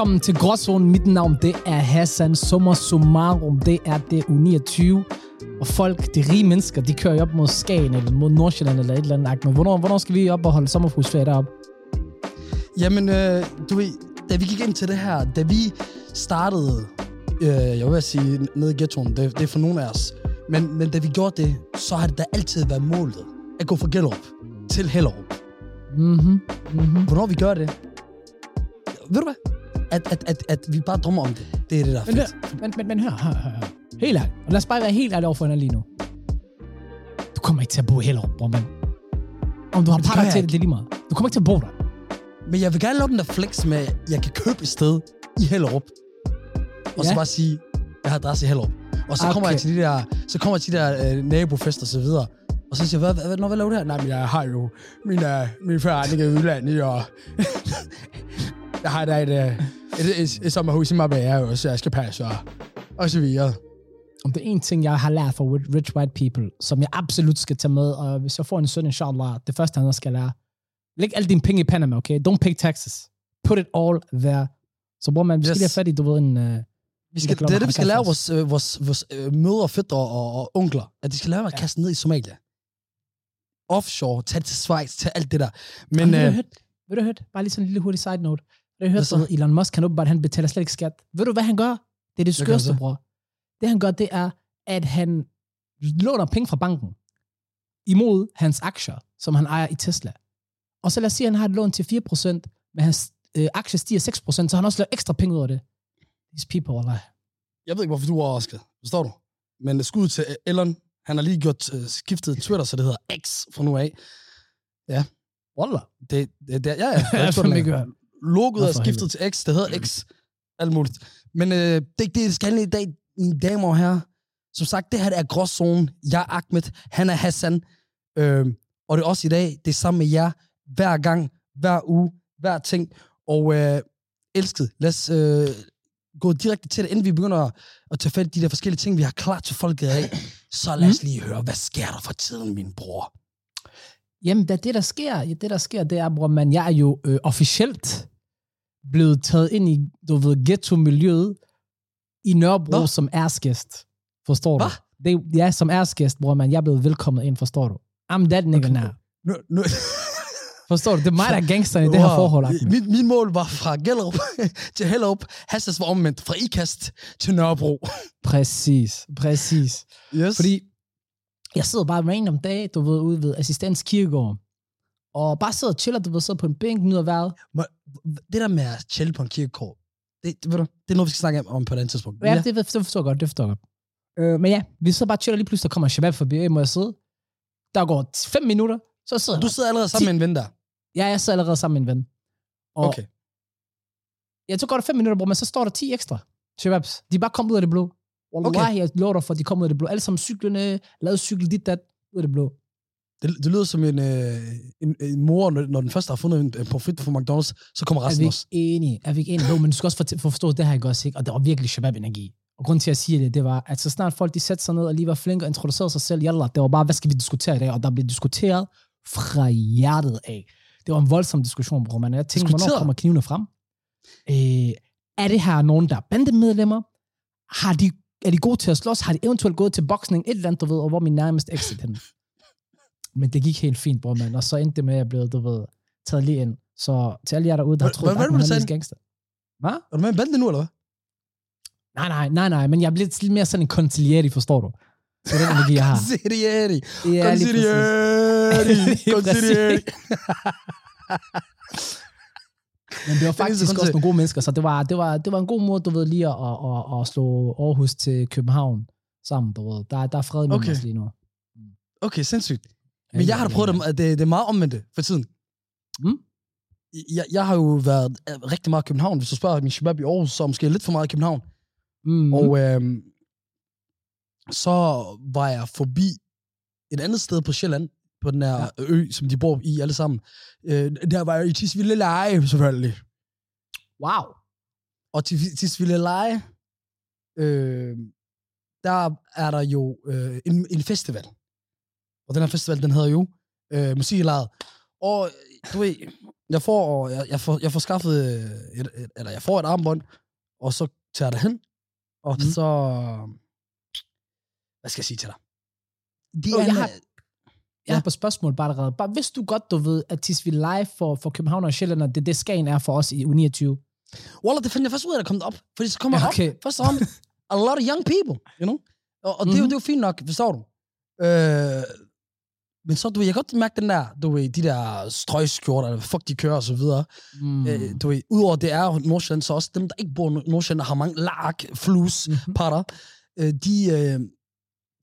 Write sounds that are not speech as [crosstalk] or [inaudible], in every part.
Velkommen til Gråzonen. Mit navn det er Hassan Summer Summarum. Det er det U29. Og folk, de rige mennesker, de kører jo op mod Skagen eller mod Nordsjælland eller et eller andet. Men hvornår, hvornår skal vi op og holde sommerhusferie deroppe? Jamen, øh, du ved, da vi gik ind til det her, da vi startede, øh, jeg vil sige, nede i ghettoen, det, det er for nogle af os, men, men da vi gjorde det, så har det da altid været målet at gå fra Gellerup til Hellerup. Mhm. Mm-hmm. Hvornår vi gør det? Ved du hvad? At, at, at, at vi bare drømmer om det. Det er det, der er Men, fedt. men, men, men hør, hør, hør, hør. Helt ærligt. Og lad os bare være helt ærlige over for hinanden lige nu. Du kommer ikke til at bo i Hellerup, bror, mand. Om du har jeg til det, det er lige meget. Du kommer ikke til at bo der. Men jeg vil gerne lave den der flex med, at jeg kan købe et sted i Hellerup. Og så Ja. bare sige, jeg har adresse i Hellerup. Og så kommer Okay. jeg til de der, så kommer jeg til de der øh, nabofester og så videre. Og så siger jeg, hvad, hvad, hvad, hvad laver du her? Nej, men jeg har jo min, uh, min forretning i udlandet, og jeg har da et, uh, et, et, et, sommerhus i Marbella også, jeg skal passe, og, og så videre. Om det er en ting, jeg har lært fra Rich- White People, som jeg absolut skal tage med, og hvis jeg får en søn, inshallah, det første, han skal lære, læg alle dine penge i Panama, okay? Don't pay taxes. Put it all there. Så bror man, vi skal Yes. lige have fat i, du ved, en... Uh, Vi skal, det er det, vi skal lære vores, øh, vores, vores øh, mødre, fædre og, og onkler. At de skal lære at Ja. kaste ned i Somalia. Offshore, tage til Schweiz, tage alt det der. Men Men, ved, du øh, hørt, ved du hørt, bare lige sådan en lille hurtig side note. Ved du Hvad hørt, så? Elon Musk, han åbenbart, han betaler slet ikke skat. Ved du, hvad han gør? Det er det skørste, bror. Det han gør, det er, at han låner penge fra banken imod hans aktier, som han ejer i Tesla. Og så lad os sige, at han har et lån til 4%, men hans øh, aktier stiger 6%, så har han også lavet ekstra penge ud af det. These people, Allah. jeg ved ikke, hvorfor du er overrasket. Forstår du? Men skud til Elon. Han har lige gjort uh, skiftet Twitter, så det hedder X fra nu af. Wallah. Det, det, det, ja, ja. Jeg Jeg har tror, fandme den ikke er. hørt. Logoet er skiftet til X. Det hedder X. Alt muligt. Men øh, det er ikke det, det skal i dag, mine damer og herrer. Som sagt, det her er gråzone. Jeg er Ahmed. Han er Hassan. Øh, og det er også i dag. Det er sammen med jer. Hver gang, hver uge, hver ting. Og øh, elsket, lad os øh, gå direkte til det, inden vi begynder at, at tage fat i de der forskellige ting, vi har klar til folket af. Så lad os lige høre, hvad sker der for tiden, min bror? Jamen, da det der sker, det der sker, det er, bror, man, jeg er jo øh, officielt blevet taget ind i, du ved, ghetto-miljøet i Nørrebro Hvad? som æresgæst. Forstår du? Hvad? Det, ja, som æresgæst, bror, man, jeg er blevet velkommet ind, forstår du? I'm that nigga Okay. now. Nu, nu, Forstår du? Det er mig, der er gangsteren i det her forhold. Ahmed. Mit, mit mål var fra Gellerup [laughs] til Hellerup. Hassas var omvendt. Fra Ikast til Nørrebro. Præcis, præcis. Yes. Fordi jeg sidder bare random dag, du ved, ude ved assistens kirkegård, og bare sidder og chiller, du ved, sidder på en bænk, nyder vejret. det der med at chille på en kirkegård, det, det, ved du, det er noget, vi skal snakke om på et andet tidspunkt. Ja, det, det forstår jeg godt, det forstår jeg godt. Øh, men ja, vi sidder bare og chiller, lige pludselig der kommer shabab forbi, må jeg sidde? Der går fem minutter, så sidder Du jeg. sidder allerede sammen med en ven der. Ja, jeg sidder allerede sammen med en ven. Og Okay. ja, så går der fem minutter, bror, men så står der 10 ekstra shababs. De er bare kommet ud af det blå. Wallahi, okay. jeg lover dig for, at de kommer ud af det blå. Alle sammen cyklerne, lavet cykel dit, dat, ud af det blå. Det, det lyder som en, øh, en, en mor, når, den første har fundet en, en profit fra McDonald's, så kommer Er vi resten ikke også. enige? Er vi ikke enige? Bro, men du skal også for, for forstå, det her ikke også, ikke? Og det var virkelig shabab-energi. Og grunden til, at jeg siger det, det var, at så snart folk de satte sig ned og lige var flinke og introducerede sig selv, yalla, det var bare, hvad skal vi diskutere i dag? Og der blev diskuteret fra hjertet af. Det var en voldsom diskussion, bror. Man, jeg tænkte, hvornår Diskuteret? kommer knivene frem? Øh, er det her nogen, der er bandemedlemmer? Har de, er de gode til at slås? Har de eventuelt gået til boksning? Et eller andet, du ved, og hvor min nærmeste exit henne? [laughs] Men det gik helt fint, bror, man. Og så endte det med, at jeg blev, du ved, taget lige ind. Så til alle jer derude, der troede, hvad- at han er gangster. Hvad? Er du med i en bande nu, eller hvad? Nej, nej, nej, nej, men jeg blevet lidt mere sådan en concilieri, forstår du? Det er den energi, jeg har. Consiglieri. Ja, lige præcis. [laughs] [laughs] Men det var faktisk så også koncept. nogle gode mennesker, så det var, det var, det var en god måde, du ved, lige at, at, at, at slå Aarhus til København sammen, du ved. Der, der er fred med Okay. lige nu. Okay, sindssygt. Men jeg har da prøvet det, at det, det er meget omvendt for tiden. Mm? Jeg, jeg har jo været øh, rigtig meget i København. Hvis du spørger min shabab i Aarhus, så måske lidt for meget i København. Mm. Og, Og øhm, så var jeg forbi et andet sted på Sjælland, på den her Ja. ø, som de bor i alle sammen. Øh, der var jeg i Tisvilde Leje, selvfølgelig. wow. Og til Tisvilde Leje, øh, der er der jo øh, en, en festival. Og den her festival, den hedder jo øh, Musiklejet. Og du ved, Jeg får, jeg, jeg får, jeg får skaffet, øh, et, et, eller jeg får et armbånd, og så tager jeg det hen, og mm. så, hvad skal jeg sige til dig? Det er jeg en, har- Jeg har på spørgsmål bare allerede. Bare hvis du godt, du ved, at Tisvi Live for, for København og Sjælland, det er det Skagen er for os i U29. Wallah, det fandt jeg først ud af, at der kom op. Fordi så kommer Ja, ja, okay. op, først om, a lot of young people, you know? Og, og mm-hmm. det, er jo, Mhm. det er jo fint nok, forstår du? Øh, men så, du ved, jeg kan godt mærke den der, du ved, de der strøgskjorter, eller fuck de kører og så videre. Mm. Øh, du ved, udover det er Nordsjælland, så også dem, der ikke bor i Nordsjælland, har mange lark, flus, Mhm. patter, øh, de, øh,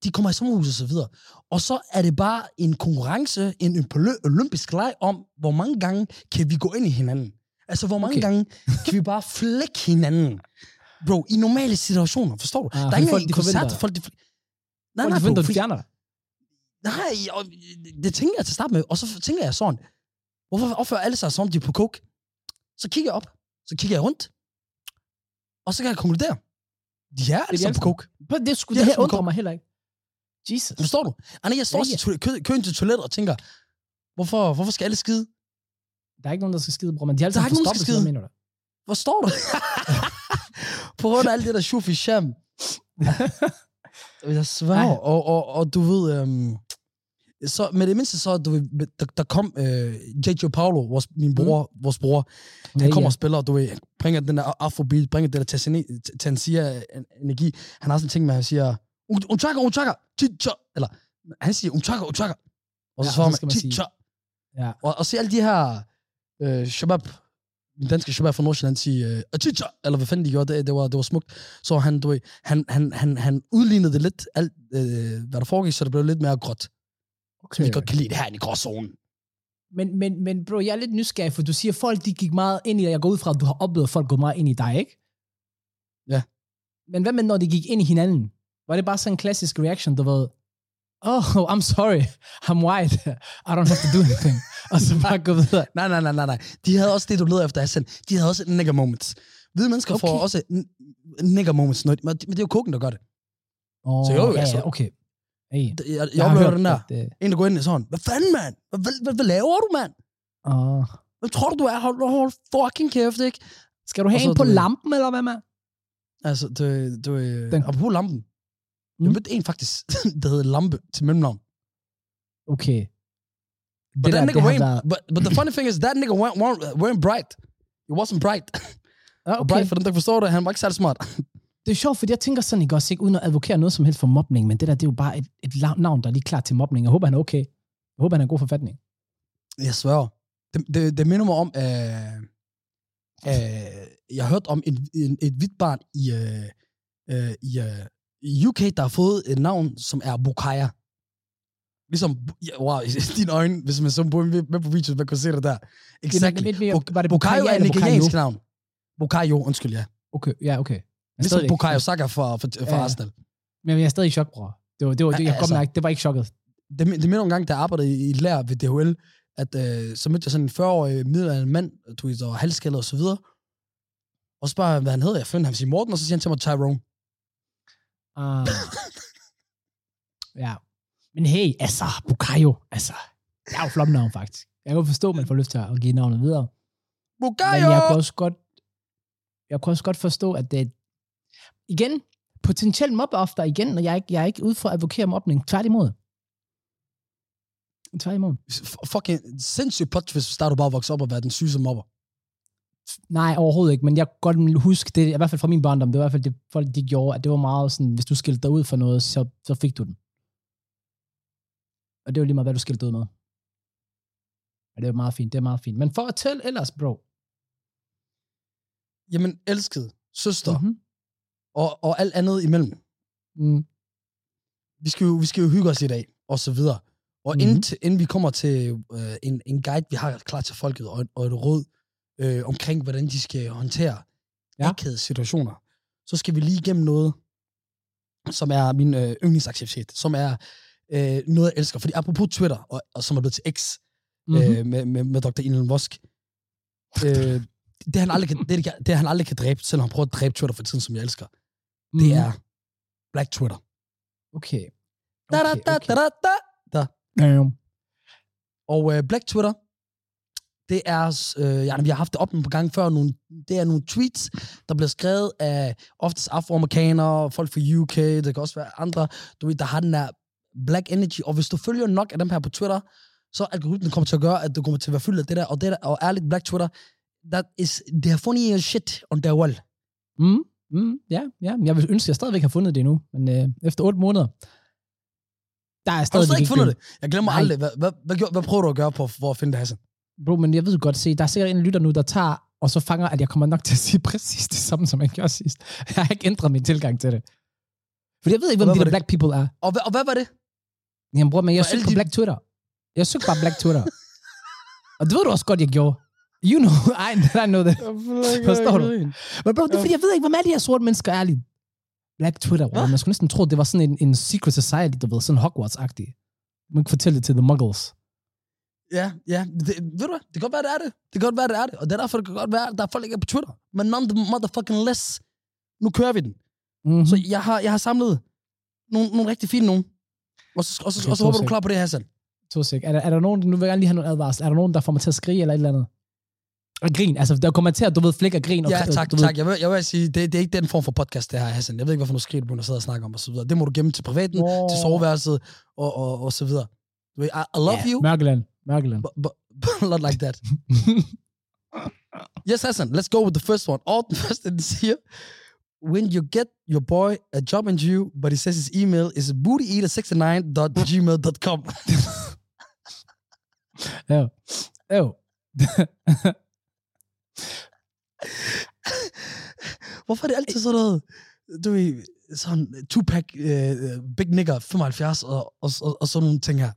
de kommer i sommerhus og så videre. Og så er det bare en konkurrence, en olymp- olympisk leg om, hvor mange gange kan vi gå ind i hinanden. Altså, hvor mange Okay. gange kan vi bare flække hinanden. Bro, i normale situationer, forstår du? Ah, der er ikke folk, de forventer- folk de... Nej, Folk nej, forventer, bro, fordi- fjerner. Nej, og det tænker jeg til at starte med. Og så tænker jeg sådan, hvorfor opfører alle sig som om de er på coke? Så kigger jeg op, så kigger jeg rundt, og så kan jeg konkludere, de er alle de sammen på coke. Det, Ja, det her som undrer mig heller ikke. Jesus. Forstår du? Anna, jeg står Ja, i to- kø- køen til toilettet og tænker, hvorfor, hvorfor skal alle skide? Der er ikke nogen, der skal skide, bror, men de har alle Der er ikke nogen, der forstoppet, skal så hvad mener du? Forstår du? [laughs] på grund af alt det der shufi sham. [laughs] jeg svær. Og, og, og du ved, øhm, så med det mindste så, du ved, der, der kom øh, J.J. Paolo, vores, min bror, mm. vores bror, han Ja, kommer ja. og spiller, du ved, bringer den der afrobeat, bringer den der Tanzania- Tanzania-energi. Han har sådan en ting med, at han siger, "Un- unchaka, unchaka, chicha, eller han siger, unchaka, unchaka. Og så Ja, svarer man, chicha. Ja. Og, og se alle de her øh, shabab, danske shabab fra Nordsjælland sige, øh, chicha, eller hvad fanden de gjorde, det, det, var, det var smukt. Så han, du ved, han, han, han, han udlignede det lidt, alt, øh, hvad der foregik, så det blev lidt mere gråt. Okay. Så vi godt kan lide det her i gråzonen. Men, men, men bro, jeg er lidt nysgerrig, for du siger, folk de gik meget ind i dig. Jeg går ud fra, at du har oplevet, at folk går meget ind i dig, ikke? Ja. Men hvad med, når de gik ind i hinanden? Var det bare sådan en klassisk reaction, du ved, oh, [laughs] I'm sorry, I'm white, I don't have to do anything. [laughs] Og så bare gå videre. Nej, nej, nej, nej, nej. De havde også det, du leder efter, Hassan. De havde også nigger moments. Hvide mennesker okay. får også nigger moments, men det er jo koken, der gør det. Oh, Så jo, ja, altså. okay. Hey. Jeg, jeg, Jeg oplever den der. at, øh, En, der går ind og sådan, hvad fanden, mand? Hvad, hvad, hvad, hvad laver du, mand? åh. Hvad tror du, du er? Hold, hold fucking kæft, ikke? skal du have en på lampen, eller hvad med? Altså, du, du, den. apropos lampen. Mm. Jeg mødte en faktisk, [laughs] der hedder Lampe til mellemnavn. Okay. But Det that der, nigga weren't, været... but, but the funny thing is, that nigga weren't, weren't, weren't bright. He wasn't bright. Og [laughs] okay. bright, for dem, der forstår det, han var ikke særlig smart. [laughs] Det er sjovt, fordi jeg tænker sådan, ikke også, ikke uden at advokere noget som helst for mobning, men det der, det er jo bare et, et navn, der er lige klar til mobning. Jeg håber, han er okay. Jeg håber, han er i god forfatning. Jeg sværger. Det, det, det minder mig om, øh, øh, jeg har hørt om en, en, et hvidt barn i, øh, øh, i, øh, i UK, der har fået et navn, som er Bukaya. Ligesom, ja, wow, i [laughs] dine øjne, hvis man så på med på video, man kunne se det der. Exactly. Var det Bukayo er en nigeriansk navn. Bukayo, undskyld, ja. Okay, ja, okay. Men Ligesom. Bukayo Saka for, for, for Ja. Arsenal. Men jeg er stadig i chok, bror. Det var, det var, det, jeg kan Altså. mærke, det var ikke chokket. Det, det minder en gang, da jeg arbejdede i, i lær ved DHL, at øh, så mødte jeg sådan en 40-årig middelalderen mand, du ved, var halvskaldet og så videre. Og så spørger jeg, hvad han hedder. Jeg finder ham sige Morten, og så siger han til mig Tyrone. Ah. ja. Men hey, altså, Bukayo, altså, det er jo flot navn, faktisk. Jeg kan forstå, at man får lyst til at give navnet videre. Bukayo! Men jeg kunne også godt, jeg kunne også godt forstå, at det igen, potentielt mobbeoffer igen, og jeg er ikke, jeg er ikke ude for at advokere mobning. Tværtimod. Tværtimod. F- Fucking sindssygt plot hvis du bare vokser op og være den syge som mobber. Nej, overhovedet ikke, men jeg kan godt huske, det, i hvert fald fra min barndom, det var i hvert fald det, folk de gjorde, at det var meget sådan, hvis du skilte dig ud for noget, så, så fik du den. Og det var lige meget, hvad du skilte ud med. Og det er meget fint, det er meget fint. Men for at tælle ellers, bro. Jamen, elsket, søster, mm-hmm. Og, og alt andet imellem. Mm. Vi skal, jo, vi skal jo hygge os i dag, og så videre. Og mm-hmm. Mhm. inden, inden vi kommer til øh, en, en guide, vi har klar til folket, og, og et råd øh, omkring, hvordan de skal håndtere Ja. situationer, så skal vi lige igennem noget, som er min øh, yndlingsaktivitet, som er øh, noget, jeg elsker. Fordi apropos Twitter, og, og som er blevet til X, Mm-hmm. øh, med, med, med Dr. Elon Musk, [laughs] øh, det, han aldrig kan, det, det, han aldrig kan dræbe, selvom han prøver at dræbe Twitter for tiden, som jeg elsker, det er Black Twitter. Okay. Da, da, Okay, da, okay. da, da, da. Damn. Og øh, Black Twitter, det er, øh, ja, vi har haft det op på gang før, nogle, det er nogle tweets, der bliver skrevet af oftest afroamerikanere, folk fra UK, det kan også være andre, du ved, der har den der black energy, og hvis du følger nok af dem her på Twitter, så algoritmen kommer til at gøre, at du kommer til at være fyldt af det der, og det der, og ærligt, black Twitter, that is, they are funny as shit on their wall. Mm, mm, ja, ja. Jeg vil ønske, at jeg stadigvæk har fundet det nu. Men øh, efter otte måneder, der er Har du stadig stadig ikke fundet det. det? Jeg glemmer Nej. aldrig. Hvad, hvad, hvad, hvad, hvad prøver du at gøre på, for at finde det, Hassan? Bro, men jeg ved godt se, der er sikkert en lytter nu, der tager, og så fanger, at jeg kommer nok til at sige [laughs] præcis det samme, som jeg gjorde sidst. [laughs] Jeg har ikke ændret min tilgang til det. For jeg ved ikke, hvem de der det? black people er. Og, og hvad var det? Jamen bror, men jeg søgte alle på de- black Twitter. Jeg søgte bare black Twitter. [laughs] og det ved du også godt, jeg gjorde. You know, I, I know that. Forstår du? Men bro, det er fordi, jeg ved ikke, hvem er de her sorte mennesker, ærligt. Black Twitter, bro. Man skulle næsten tro, det var sådan en, en secret society, du ved, sådan Hogwarts-agtig. Man kan fortælle det til the muggles. Ja, ja. Det, ved du hvad? Det kan godt være, det er det. Det kan godt være, det er det. Og det er derfor, det kan godt være, der er folk, ikke er på Twitter. Men none the motherfucking less. Nu kører vi den. Mm-hmm. Så jeg har, jeg har samlet nogle, nogle rigtig fine nogen. Og så, og så, Okay, og så håber to du sek. klar på det, Hassan. To sek. Er der, er der nogen, nu vil jeg gerne lige have nogle advarsel. Er der nogen, der får mig til at skrige eller et eller andet? Og grin, altså der kommer til at, du ved, flække og grin. Og, Ja, tak, du ved, tak. Jeg vil, jeg vil sige, det, det er ikke den form for podcast, det her, Hassan. Jeg ved ikke, hvorfor du skriver, du begynder at sidde og snakke om, og så videre. Det må du gemme til privaten, Wow. til soveværelset, og, og, og så videre. Ved, I, I love ja, you, Mørkeland. Mørkeland. but, but, [laughs] but not like that. Yes, Hassan, let's go with the first one. All the [laughs] first den siger, when you get your boy a job interview, but he says his email is bootyeater69.gmail.com. Jo. [laughs] Jo. Hvorfor er det altid sådan noget, du ved, sådan Tupac, uh, Big Nigger, 75, og, og, og, og sådan nogle ting her.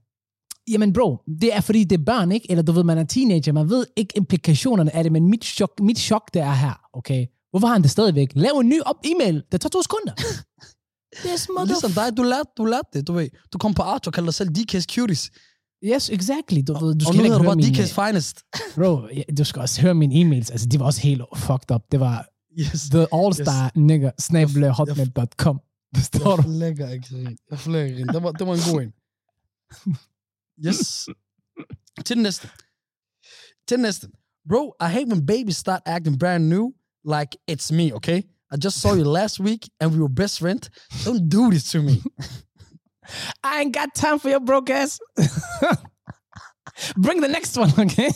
Jamen bro, det er fordi, det er børn, ikke? Eller du ved, man er teenager, man ved ikke implikationerne af det, men mit chok, mit chok det er her, okay? Hvorfor har han det stadigvæk? Lav en ny op e-mail. Det tager to sekunder. [laughs] Det er smart. Ligesom dig, du lærte, du lærte det, du ved. Du kom på Arch og kaldte dig selv DK's Cuties. Yes, exactly. Du, ved, du og skal nu ikke hedder du høre bare min, DK's Finest. Bro, ja, du skal også høre mine e-mails. Altså, de var også helt fucked up. Det var Yes. the allstar yes. nigger, snabel hotmail.com. Forstår du? Jeg flækker ikke. Jeg flækker ikke. Det var, det var en god en. [laughs] Yes. Næste. Til den næste. Bro, I hate when babies start acting brand new like it's me, okay? I just saw you last week and we were best friends. Don't do this to me. [laughs] I ain't got time for your broke ass. [laughs] Bring the next one, okay?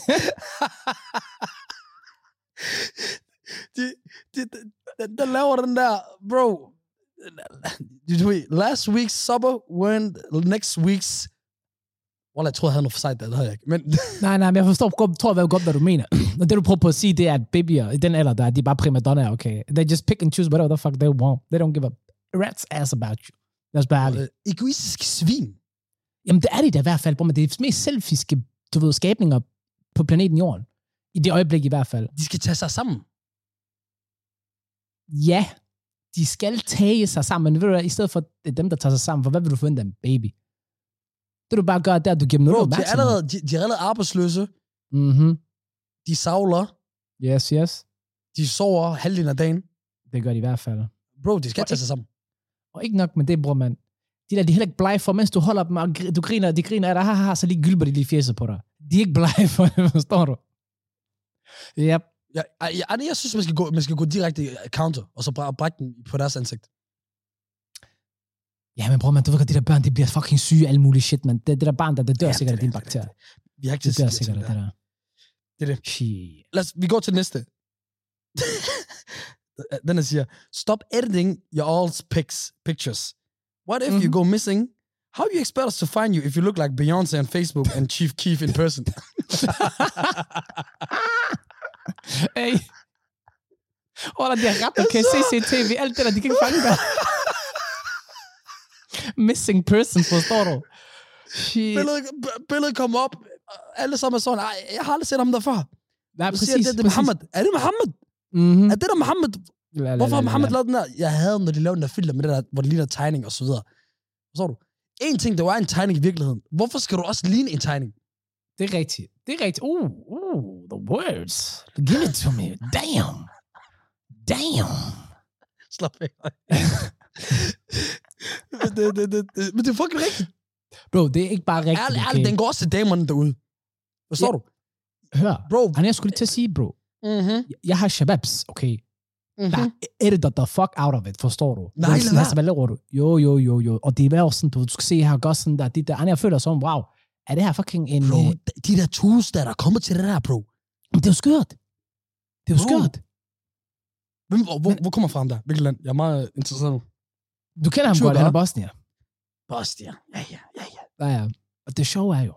der laver den der, bro. Last week's supper when next week's... Well, jeg troede, jeg havde noget for sejt der, det havde jeg ikke. Men [laughs] nej, nej, men jeg forstår godt, tror jeg godt, hvad du mener. [clears throat] Og det, du prøver på at sige, det er, at babyer i den alder, der er, de er bare primadonnaer, okay? They just pick and choose whatever the fuck they want. They don't give a rat's ass about you. Lad os bare ærligt. øh, egoistiske svin. Jamen, det er de da i hvert fald, bro, men det er de mest selfiske, du ved, skabninger på planeten Jorden. I det øjeblik i hvert fald. De skal tage sig sammen. Ja, de skal tage sig sammen, men ved du hvad, i stedet for det er dem, der tager sig sammen, for hvad vil du forvente af en baby? Det du bare gør, det er, at du giver dem Bro, noget de er, allerede, de, de er allerede arbejdsløse. Mhm. De savler. Yes, yes. De sover halvdelen af dagen. Det gør de i hvert fald. Bro, de skal Og tage sig sammen. Og ikke nok med det, bror, mand. De der, de er heller ikke blege for, mens du holder dem, og du griner, de griner af dig, haha, så lige gylper de lige fjeset på dig. De er ikke blege for det, [laughs] forstår du? Yep. Jeg, jeg, jeg, jeg synes, man skal, gå, man skal gå direkte counter, og så bræ- brække den på deres ansigt. Ja, men bror, man, du ved godt, de der børn, de bliver fucking syge alle mulige shit, man. Det, det der barn, der, det dør Ja, sikkert af dine bakterier. Vi har ikke Det dør sikkert af det der. Det er det. Shit. Lad os, vi går til næste. [laughs] den her siger, stop editing your all's pics, pictures. What if you Mhm. go missing? How you expect us to find you if you look like Beyonce on Facebook and Chief Keef in person? [laughs] Hey. Åh, der er ret, okay, CCTV, alt det der, de kan ikke fange dig. [laughs] Missing person, forstår du? Shit. billedet, billedet kommer op, alle sammen er sådan, "Ej, jeg har aldrig set ham der før. Nej, præcis, siger, det, det er. Mohammed. Er det Mohammed? Mm-hmm. Er det der Mohammed? Hvorfor har Mohammed lavet den der? Jeg havde, når de lavede den der filter med det der, hvor det ligner tegning og så videre. Forstår du? En ting, der var en tegning i virkeligheden. Hvorfor skal du også ligne en tegning? Det er rigtigt. Det er rigtigt. Uh, uh, the words. Give it to me. Damn. Damn. [laughs] Slap af. [laughs] men, det, det, det, det, men det er fucking rigtigt. Bro, det er ikke bare rigtigt, Ærligt, okay? ærligt, den går også til damerne derude. Forstår Ja. du? hør. Bro. Han jeg skulle lige til at sige, bro. Mm-hmm. Jeg har shababs, okay? Der editor the fuck out of it, forstår du? Nej, lad være. hvad laver du? Jo, jo, jo, jo. Og det er også sådan, du, du skal se her, gør sådan der, det der. Jeg føler som, wow, er det her fucking en... Bro, øh, de der tools, der er kommet til det der, bro. Men det er jo skørt. Det er jo skørt. Hvem, hvor, hvor, hvor kommer fra ham der? Hvilket land? Jeg er meget interesseret nu. Du kender ham godt, han er Bosnier. Bosnia. Ja, ja, ja, ja. Ja, ja. Og det sjove er jo,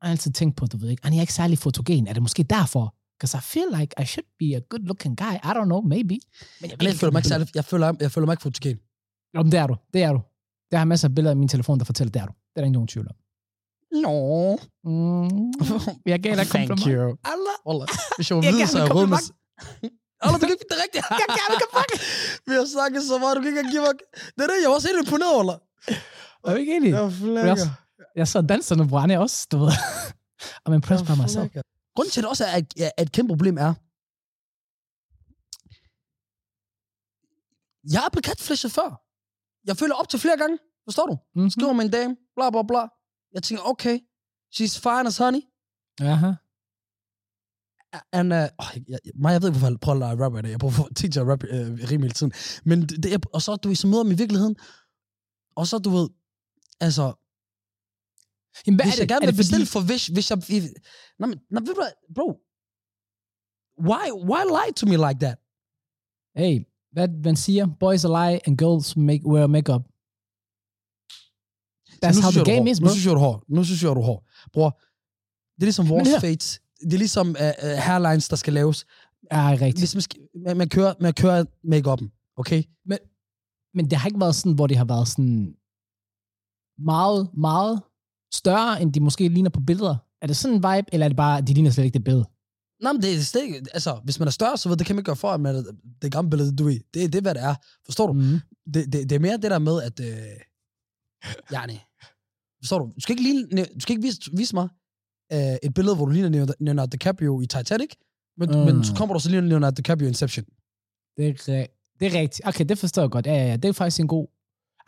jeg har altid tænkt på, du ved ikke, han er ikke særlig fotogen. Er det måske derfor? Because I feel like I should be a good looking guy. I don't know, maybe. Men jeg, jeg føler mig ikke særlig, jeg føler, jeg føler mig ikke fotogen. Om det er du. Det er du. Der har masser af billeder i min telefon, der fortæller, det er du. Det er der ikke nogen tvivl om. Nå. Mm. Jeg gav dig Thank kompliment. you. Allah. Allah. Hvis jeg var Jeg så er jeg Allah, du kan er rigtigt. Jeg gav dig kompliment. Vi har snakket så meget, du kan ikke engang give. Det er det, jeg var også helt imponeret, Allah. Er ikke enig? Jeg Jeg, jeg så danserne brænde også, du ved. I'm impressed by myself. Grunden til, at det også er, at, at et kæmpe problem er, jeg er blevet catfishet før. Jeg føler op til flere gange. Forstår du? Mm-hmm. Skriver med en dame, bla bla bla. Jeg tænker, okay, she's fine as honey. Aha. And, uh, oh, jeg, jeg, mig, jeg ved ikke, hvorfor jeg prøver at lade rappe i dag. Jeg prøver at teach at rappe uh, rimelig hele tiden. Men det, jeg- og så, du ved, så møder dem i virkeligheden. Og så, du ved, altså, Jamen, hvad hvis er jeg det? gerne er vil fordi, bestille for, hvis, hvis jeg... Nej, men, nej, ved du bro, why, why lie to me like that? hey, hvad man siger, boys are lie and girls make, wear makeup. That's nu how the jeg, er game is, Nu bro. synes jeg, du er hård. Nu synes jeg, du er hård. Bror, det er ligesom vores fates. Det er ligesom uh, hairlines, der skal laves. Ja, rigtigt. Hvis man, man, kører, man kører make-up'en, okay? Men det har ikke været sådan, hvor det har været sådan meget, meget større, end de måske ligner på billeder. Er det sådan en vibe, eller er det bare, at de ligner slet ikke det billede? Nej, men det er slet ikke, altså, hvis man er større, så ved det kan man ikke gøre for, at man er det gamle billede, du ved. Det, det er, hvad det er. Forstår du? Mm. Det, det, det er mere det der med, at, øh, yani, forstår du? Du skal ikke, ligne, du skal ikke vise, vise mig øh, et billede, hvor du ligner Leonardo- DiCaprio i Titanic, men, Mm. men så kommer du så lige Leonardo DiCaprio i Inception. Det er, det er rigtigt. Okay, det forstår jeg godt. Ja, ja, ja. Det er faktisk en god...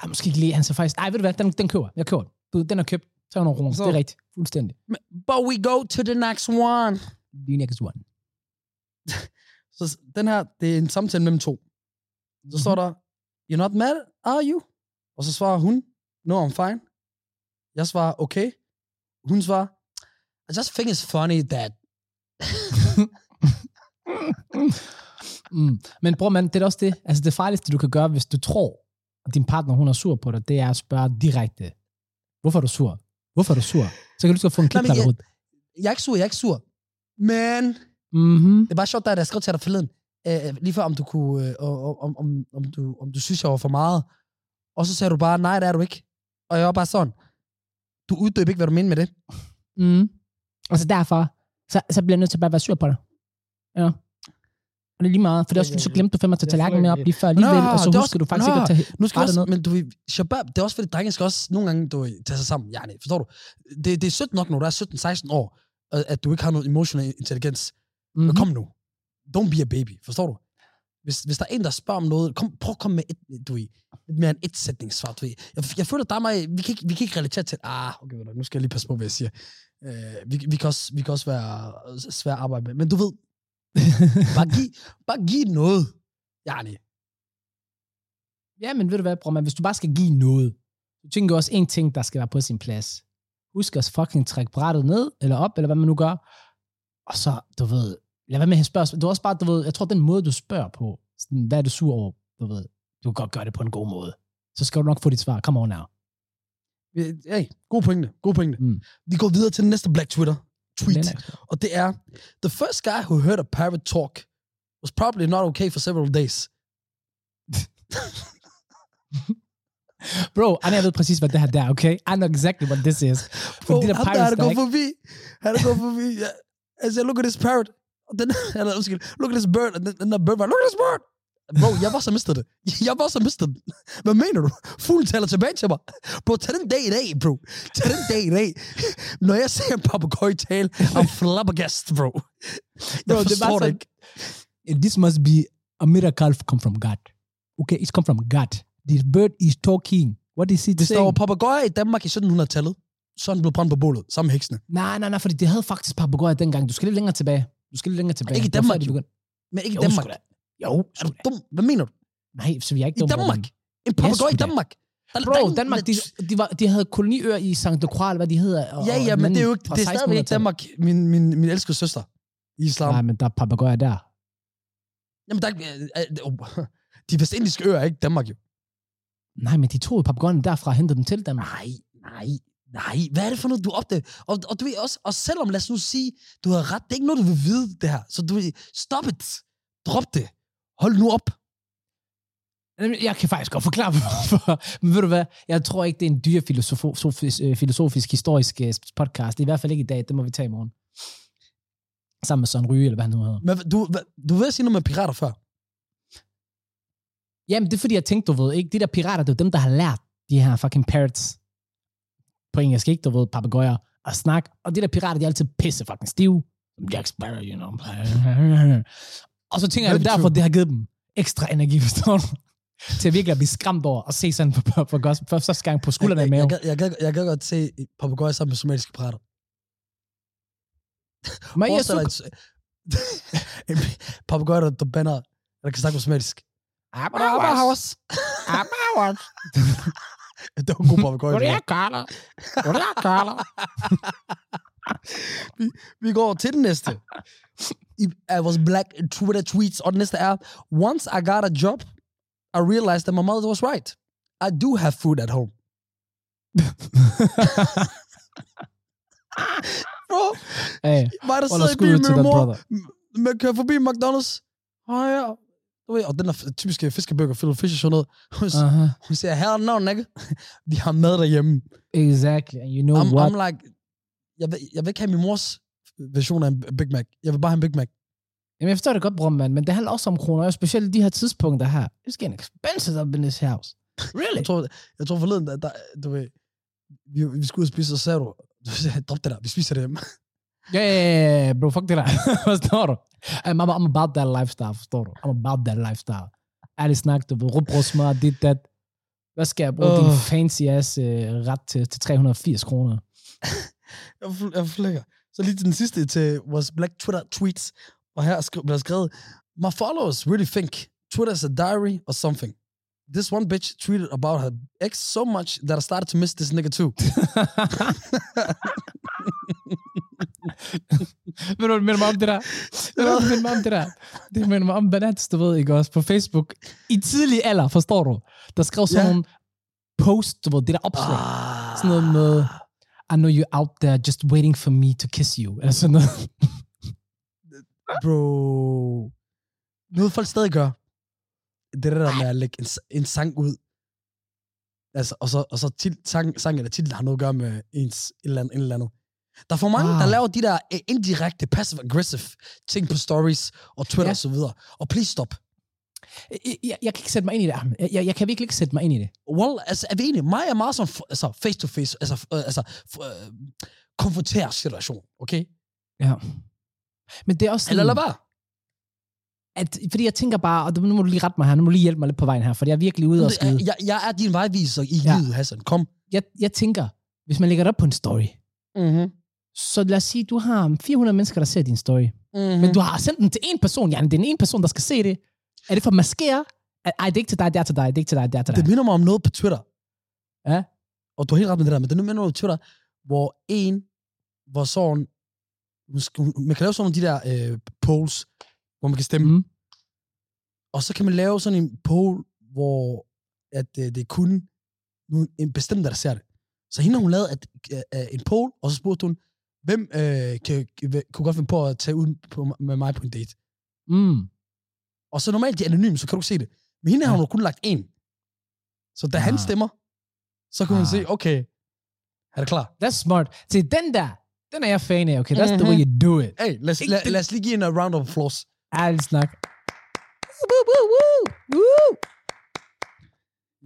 Ej, måske ikke lige. Han så faktisk... Ej, ved du hvad? Den, den køber. Jeg køber den. Du, den er købt. 300 kroner. Så- Det er rigtigt. Fuldstændig. But we go to the next one. The next one. [laughs] Så den her, det er en samtale mellem to. Så står der, you're not mad, are you? Og så svarer hun, no, I'm fine. Jeg svarer, okay. Hun svarer, I just think it's funny that... Mm. Men bror, man, det er også det. Altså, det farligste, du kan gøre, hvis du tror, at din partner, hun er sur på dig, det er at spørge direkte. Hvorfor er du sur? Hvorfor er du sur? Så kan du skal få en Nej, klip jeg- ud. Jeg er ikke sur, jeg er ikke sur. Men Mhm. det er bare sjovt, da jeg skrev til dig forleden, øh, lige før om du kunne, øh, om, om, om, du, om du synes, jeg var for meget. Og så sagde du bare, nej, det er du ikke. Og jeg var bare sådan, du uddyber ikke, hvad du mener med det. Mm. Og så derfor, så, så bliver jeg nødt til bare at være sur på dig. Ja. Og det er lige meget, for det er også, fordi så glemte du fandme at tage tallerkenen med op lige før alligevel, og så er husker også- du faktisk Nå, ikke at tage Nu skal også, ned. men du ved, shabab, det er også fordi, drenge skal også nogle gange du, ved, tage sig sammen. Ja, nej, forstår du? Det, det er sødt nok, når du er 17-16 år, at- du ikke har noget emotional intelligens. Mm-hmm. Mhm. Kom nu. Don't be a baby, forstår du? Hvis, hvis der er en, der spørger om noget, kom, prøv at komme med et, du ved, mere end et sætningssvar, du ved. Jeg, jeg føler, der er mig, vi kan, ikke, vi kan ikke relatere til, ah, okay, du, nu skal jeg lige passe på, hvad jeg siger. Uh, vi, vi, kan også, vi kan også være svære at arbejde med, men du ved, [laughs] bare giv, bare giv noget. Ja, nej. Ja, men ved du hvad, bror, man, hvis du bare skal give noget, så tænker også en ting, der skal være på sin plads. Husk at fucking trække brættet ned, eller op, eller hvad man nu gør. Og så, du ved, lad være med at spørgsmål. Du er også bare, du ved, jeg tror, den måde, du spørger på, sådan, hvad er du sur over, du ved, du kan godt gøre det på en god måde. Så skal du nok få dit svar. Come on now. Hey, god pointe, god pointe. Mm. Vi går videre til den næste Black Twitter tweet, er- og det er, the first guy who heard a parrot talk was probably not okay for several days. [laughs] Bro, Anja, ved præcis, hvad det her der er, okay? I know exactly what this is. Bro, de der ham der, pirates, han er der, gået forbi, han er gået forbi, ja. Jeg siger, look at this parrot. Den, [laughs] eller, undskyld, look at this bird, den, den der bird var, look at this bird. Bro, jeg var så mistet det. [laughs] Jeg var så mistet det. [laughs] Hvad mener du? Fuglen taler tilbage til mig. Bro, tag den dag i dag, bro. Tag den dag i dag. Når jeg ser en papagøj tale, I'm flabbergast, bro. Jeg Bro, forstår det sådan, ikke. this must be a miracle come from God. Okay, it's come from God. This bird is talking. What is it Hvis der var saying? papagøjer i Danmark i 1700-tallet, så er den blevet brændt på bålet, sammen med heksene. Nej, nej, nej, fordi det havde faktisk papegøjer dengang. Du skal lidt længere tilbage. Du skal lidt længere tilbage. Ikke i Danmark, de jo. begyndte- Men ikke i Jo, Danmark. da. Jo, Er du dum? Hvad mener du? Nej, så vi er ikke I dumme. Danmark? Roman. En papegøje sgu i da. Danmark? Der, er Bro, Danmark, de, de, var, de havde koloniøer i St. Lucral, hvad de hedder. Og, Ja, ja, men det er jo ikke, det er stadigvæk ikke 1600-tallet. Danmark. Min, min, min elskede søster i islam. Nej, men der er papegøjer der. Jamen, der, er oh, [laughs] de vestindiske øer er ikke Danmark, jo. Nej, men de tog jo papegøjerne derfra og hentede dem til Danmark. Nej, nej, nej. Hvad er det for noget, du opdager? Og, og du ved også, og selvom, lad os nu sige, du har ret, det er ikke noget, du vil vide, det her. Så du ved, stop it. Drop det. Hold nu op. Jeg kan faktisk godt forklare, [laughs] hvorfor. Men ved du hvad? Jeg tror ikke, det er en dyr filosofisk, øh, filosofisk historisk øh, podcast. Det i hvert fald ikke i dag. Det må vi tage i morgen. Sammen med Søren Ryge, eller hvad han nu hedder. Men du, du vil sige noget med pirater før. Jamen, det er fordi, jeg tænkte, du ved, ikke? De der pirater, det er dem, der har lært de her fucking parrots på engelsk, ikke? Du ved, papegøjer at snakke. Og de der pirater, de er altid pisse fucking stive. Jack Sparrow, you know. Og så tænker jeg, det er derfor, det har givet dem ekstra energi, forstår du? Til at virkelig at blive skræmt over og se sådan på, på, gospel. For første gang på skuldrene i jeg, maven. jeg, jeg, jeg, gad- jeg kan godt se papegøjer sammen med somaliske pirater. Men jeg så... en papegøje, der, der banner, der kan snakke på somalisk. Abawas. Abawas. [laughs] Var en god papegøje. Hvor er. Carla? Hvor er Carla? [laughs] Vi går til den næste. I, I was black Twitter tweets, og den næste er, Once I got a job, I realized that my mother was right. I do have food at home. [laughs] Bro, Hey, mig der sidder i til med mor, man kører forbi McDonald's. Åh ja. Du ved, og den der typiske fiskeburger, Philip Fish og sådan noget. [laughs] Hun, uh. Uh-huh. hun siger, hell no, nigga. Vi har mad derhjemme. Exactly. And you know I'm, what? I'm like, jeg vil, jeg vil ikke have min mors version af en Big Mac. Jeg vil bare have en Big Mac. Jamen, jeg forstår det godt, bror, mand, men det handler også om kroner, og specielt de her tidspunkter her. It's getting expensive up in this house. Really? Jeg tror, jeg tror forleden, der, der, du ved, vi, vi skulle ud og spise, og så sagde du, du [laughs] sagde, drop det der, vi spiser det hjemme. Ja, bro, fuck det der. forstår du? I'm, I'm, I'm about that lifestyle, forstår du? I'm about that lifestyle. Ærligt snak, du ved, rugbrødsmad, dit, dat. Hvad skal jeg bruge uh. din fancy ass uh, ret til, til 380 kroner? Jeg, fl- jeg flækker. Så lige til den sidste til vores Black Twitter tweets, og her skri- bliver skrevet, My followers really think Twitter is a diary or something. This one bitch tweeted about her ex so much that I started to miss this nigga too. [laughs] [laughs] Ved du, hvad mig om det der? Ved du, hvad mig om det der? Det minder mig om Banats, du ved, ikke også? På Facebook. I tidlig alder, forstår du? Der skrev sådan Ja. nogle post, du ved, det der opslag. Ah. Sådan noget med, I know you're out there just waiting for me to kiss you. Eller sådan noget. Bro. Noget folk stadig gør. Det er der med at lægge en, en sang ud. Altså, og så, og så tit, sang, sang eller titel har noget at gøre med ens et eller andet. Et eller andet. Der er for mange, Ah. der laver de der eh, indirekte, passive-aggressive ting på stories og Twitter Ja. og så videre. Og please stop. Jeg, jeg, jeg kan ikke sætte mig ind i det, Ahmed. Jeg, jeg, jeg kan virkelig ikke sætte mig ind i det. Well, altså, er vi enige? Mig er meget sådan, altså, face-to-face, altså, øh, altså øh, konfrontær situation, okay? Ja. Men det er også sådan, Eller lad være. at, fordi jeg tænker bare, og nu må du lige rette mig her, nu må du lige hjælpe mig lidt på vejen her, for jeg er virkelig ude og skide. Jeg, jeg er din vejviser i Ja. livet, Hassan. Kom. Jeg, jeg tænker, hvis man lægger det op på en story, Mm-hmm. Så lad os sige, du har 400 mennesker, der ser din story. Mm-hmm. Men du har sendt den til en person, ja, det er en person, der skal se det. Er det for at maskere? At, Ej, det er ikke til dig, det er til dig, det er ikke til dig, det er til dig. Det minder mig om noget på Twitter. Ja. Og du har helt ret med det der, men det minder mig om Twitter, hvor en, hvor sådan, måske- man kan lave sådan nogle af de der øh, polls, hvor man kan stemme. Mm. Og så kan man lave sådan en poll, hvor at, øh, det er kun nu, en bestemt, der ser det. Så hende har hun lavet at, øh, en poll, og så spurgte hun, hvem øh, kan, kunne godt finde på at tage ud på, med mig på en date? Mm. Og så normalt de er anonyme, så kan du ikke se det. Men hende har Ja. hun kun lagt en. Så da ah. han Ah. stemmer, så kan hun Ah. se, okay, er det klar? That's smart. Se, den der, den er jeg fan af, okay? That's the Mhm. way you do it. Hey, lad lad, det- lad os lige give en uh, round of applause. Ærligt snak. Woo, woo, woo, woo,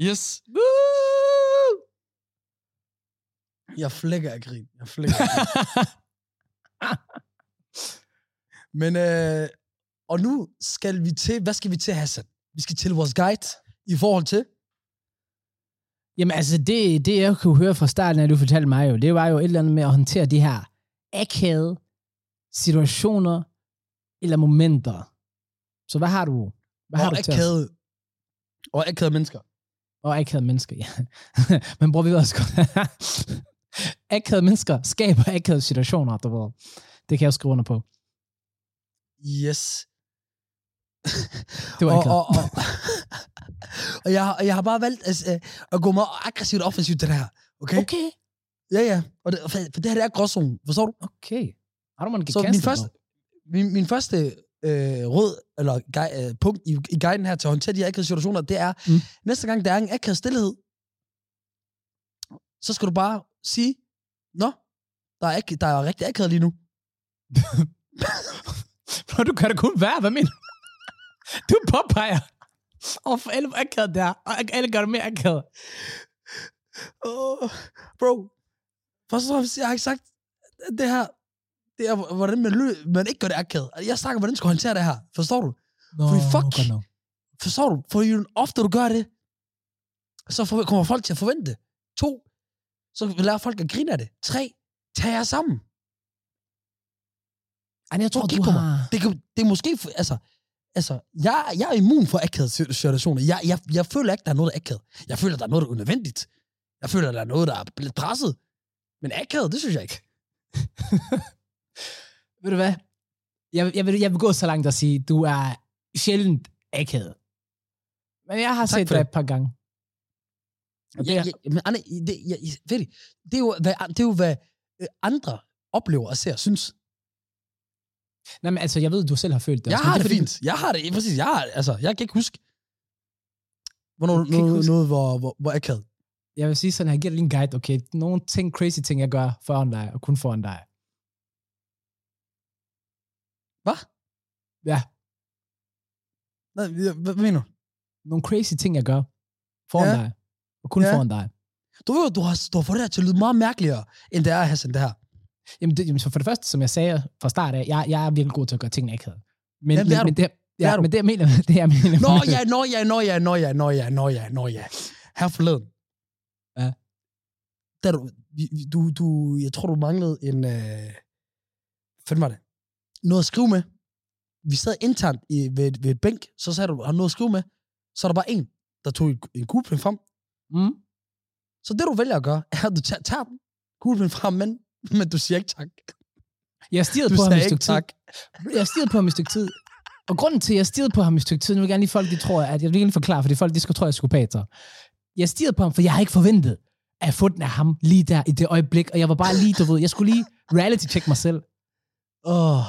Yes. woo. Jeg flækker af grin. Jeg flækker af grin. [laughs] Men, øh, og nu skal vi til, hvad skal vi til, Hassan? Vi skal til vores guide i forhold til, Jamen altså, det, det jeg kunne høre fra starten, af du fortalte mig jo, det var jo et eller andet med at håndtere de her akavede situationer eller momenter. Så hvad har du? Hvad har og du til os? akavet. Og akavet mennesker. Og akavede mennesker, ja. [laughs] Men bror, vi også godt. [laughs] akavede mennesker skaber akavede situationer, du ved. Det kan jeg jo skrive under på. Yes. Det var og, og, og, [laughs] og, jeg, har- og jeg har bare valgt altså, øh, at gå meget aggressivt og offensivt til det her. Okay? Okay. Ja, ja. Og det, for, for det her det er gråzonen. Forstår du? Okay. I don't want to get Så min første, min, min første øh, råd, eller gui, øh, punkt i, i guiden her til at håndtere de her akavede situationer, det er, mm. næste gang der er en akavet stillhed, så skal du bare sige, Nå, der er, ikke, der er rigtig akavet lige nu. [laughs] Bro, du kan da kun være. Hvad mener du? [laughs] Du påpeger. Og for alle akavet der. Og alle gør det mere akavet. Oh, bro, først og fremmest, jeg har ikke sagt det her, det er, hvordan man, lø, man ikke gør det akavet. Jeg snakker, hvordan du skal håndtere det her. Forstår du? Nå, Fordi fuck. godt nok. Forstår du? For jo ofte du gør det, så for, kommer folk til at forvente det. To, så lærer folk at grine af det. Tre, tag jer sammen. Ej, jeg tror, at du på mig. har... Det, kan, det er måske, altså, altså jeg, jeg er immun for akavede situationer. Jeg, jeg, jeg føler ikke, der er noget, der er akavet. Jeg føler, der er noget, der er unødvendigt. Jeg føler, der er noget, der er lidt presset. Men akavet, det synes jeg ikke. [laughs] Ved du hvad? Jeg, jeg, vil, jeg vil gå så langt at sige, du er sjældent akavet. Men jeg har Tak set dig det. et par gange. Og det Ja, er, ja, men det, ja, ved I, det, er jo, hvad, det er jo, hvad øh, andre oplever og ser synes. nej, men altså, jeg ved, du selv har følt det. Jeg også, har er det fordi, fint. Jeg har det, præcis. Jeg, har, altså, jeg kan ikke huske, hvornår ikke noget, huske? noget hvor, hvor, hvor akavet. Jeg vil sige sådan, jeg giver dig lige en guide, okay? Nogle ting, crazy ting, jeg gør foran dig, og kun foran dig. Hvad? Ja, Nej, hvad, hvad mener du? nogle crazy ting, jeg gør foran Ja. dig, og kun Ja. foran dig. Du ved, du har, du har fået det her til at lyde meget mærkeligere, end det er, Hassan, det her. Jamen, det, jamen, for det første, som jeg sagde fra start af, jeg, jeg er virkelig god til at gøre tingene akavet. Men, Jamen, det er men, du. men det, Det er ja, du. men det, jeg mener, [laughs] det jeg mener, Nå ja, nå ja, nå ja, nå ja, nå ja, nå ja, nå ja. Her forleden. Ja. Da du, du, du, jeg tror, du manglede en, øh, hvad var det? Noget at skrive med. Vi sad internt i, ved, ved et bænk, så sagde du, har noget at skrive med? Så er der bare en, der tog en, en kuglepen frem. Mm. Så det, du vælger at gøre, er, at du tager, tager den, kuglepen frem, men, men du siger ikke tak. Jeg stirrede på ham et stykke tak. tid. Jeg stirrede på ham i et stykke tid. Og grunden til, at jeg stirrede på ham i et stykke tid, nu vil jeg gerne lige folk, de tror, at jeg vil gerne forklare, fordi folk, de skal tro, at jeg er psykopater. Jeg stirrede på ham, for jeg har ikke forventet at få den af ham lige der i det øjeblik, og jeg var bare lige, du ved, jeg skulle lige reality-check mig selv. Åh,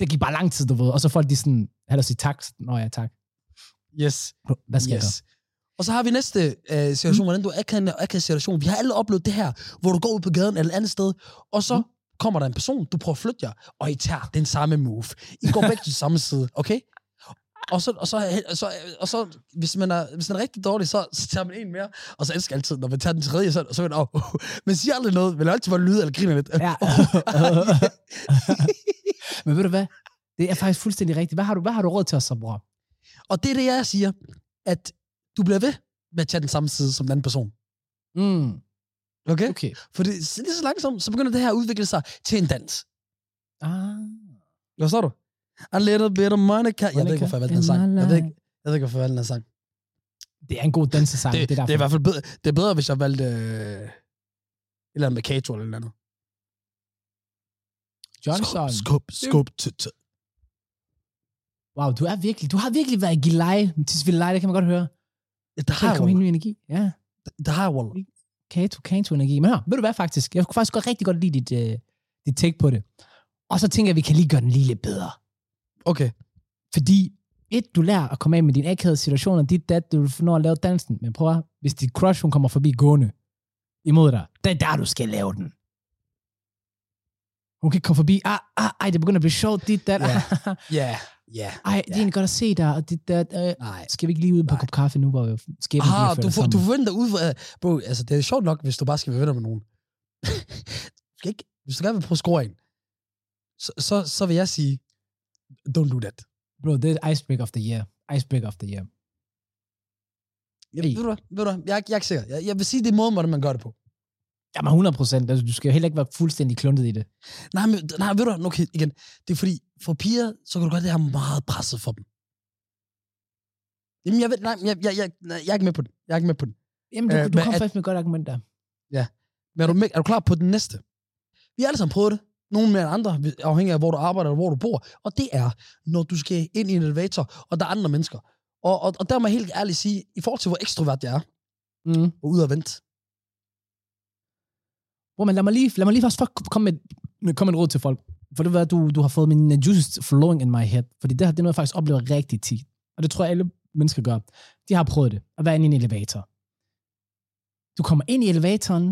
Det gik bare lang tid, du ved, og så folk, de sådan, havde sige tak. Nå ja, tak. yes. Hvad skal yes. jeg. Og så har vi næste øh, situation, mm. hvordan du er akavet akavet situation. Vi har alle oplevet det her, hvor du går ud på gaden eller et andet sted, og så mm. kommer der en person, du prøver at flytte jer, og I tager den samme move. I går begge til samme side, okay? Og så, og så, og så, og så hvis, man er, hvis man er rigtig dårlig, så, så tager man en mere, og så elsker jeg altid, når man tager den tredje, så, så man, oh, oh. man siger aldrig noget, men altid bare lyde eller griner lidt. Ja. [laughs] Men ved du hvad? Det er faktisk fuldstændig rigtigt. Hvad har du, hvad har du råd til os så, bror? og det er det, jeg siger, at du bliver ved med at tage den samme side som den anden person. Mm. Okay? Okay. For det, så lige så langsomt, så begynder det her at udvikle sig til en dans. Ah. Hvad står du? A little bit of Monica. Jeg ved ikke, hvorfor jeg valgte den sang. Jeg ved ikke, jeg ved ikke hvorfor jeg valgte den sang. Det er en god dansesang. Det, det, er det, er i hvert fald bedre, det er bedre, hvis jeg valgte øh, et eller andet med Kato eller et eller andet. Johnson. Skub, skub, skub. t- t- Wow, du er virkelig, du har virkelig været i gilej. Tisvildeleje, det kan man godt høre. Jeg, helt ny energi. Ja. der har jeg, Waller. Kato, Kato energi. Men hør, ved du hvad faktisk? Jeg kunne faktisk godt rigtig godt lide dit, uh, dit take på det. Og så tænker jeg, at vi kan lige gøre den lige lidt bedre. Okay. Fordi, et, du lærer at komme af med dine akavede situationer, dit dat, du når at lave dansen. Men prøv at, hvis dit crush, hun kommer forbi gående imod dig, det er der, du skal lave den. Hun kan ikke komme forbi, ah, ah, ej, det begynder at blive sjovt, dit, dat, Ja. [laughs] Ja, ja. ej, det er egentlig godt at se dig, og dit, dat, øh, Nej. skal vi ikke lige ud på en kop kaffe nu, hvor vi skæbnen Ah, du, får, du forventer ud fra... Bro, altså, det er sjovt nok, hvis du bare skal være venner med nogen. du [laughs] skal ikke, hvis du gerne vil prøve score en, så, så, så vil jeg sige, don't do that. Bro, det er icebreaker of the year. Icebreaker of the year. Jeg, Ej. ved du, hvad? ved du, hvad? jeg, er jeg er ikke sikker. Jeg, jeg vil sige, det er måden, hvordan man gør det på. Jamen 100 procent. Altså, du skal jo heller ikke være fuldstændig kluntet i det. Nej, men, nej, ved du, okay, igen. Det er fordi, for piger, så kan du godt det her meget presset for dem. Jamen, jeg ved, nej, jeg, jeg, jeg, nej, jeg er ikke med på den. Jeg er ikke med på den. Jamen, du, Øh, du kom faktisk med et godt argument der. Men er du, med, er du klar på den næste? Vi har alle sammen prøvet det. Nogle mere end andre, afhængig af, hvor du arbejder eller hvor du bor. Og det er, når du skal ind i en elevator, og der er andre mennesker. Og, og, og der må jeg helt ærligt sige, i forhold til, hvor ekstrovert jeg er, Mm. og ud og vente. Bro, men lad mig lige, lad mig lige først komme med, med, komme med et råd til folk. For det var, du, du har fået min uh, juices flowing in my head. Fordi det, her, det er noget, jeg faktisk oplever rigtig tit. Og det tror jeg, alle mennesker gør. De har prøvet det. At være inde i en elevator. Du kommer ind i elevatoren.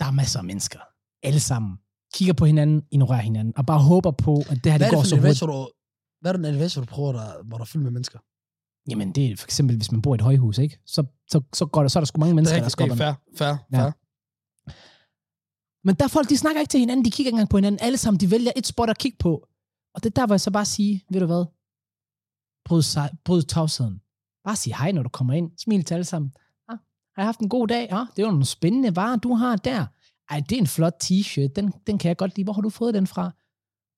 Der er masser af mennesker. Alle sammen. Kigger på hinanden, ignorerer hinanden. Og bare håber på, at det her det er går det så hurtigt. elevator, du, hvad er det for en elevator, du prøver, der, hvor der er fyldt med mennesker? Jamen, det er for eksempel, hvis man bor i et højhus, ikke? Så, så, så, går der, så er der sgu mange mennesker, der skubber. fair, fair, Ja. Men der folk, de snakker ikke til hinanden, de kigger ikke engang på hinanden. Alle sammen, de vælger et spot at kigge på. Og det er der, hvor jeg så bare sige, ved du hvad? Bryd, sig, bryd tavsheden. Bare sig hej, når du kommer ind. Smil til alle sammen. Ah, har jeg haft en god dag? Ja, det er jo nogle spændende varer, du har der. Ej, det er en flot t-shirt. Den, den kan jeg godt lide. Hvor har du fået den fra?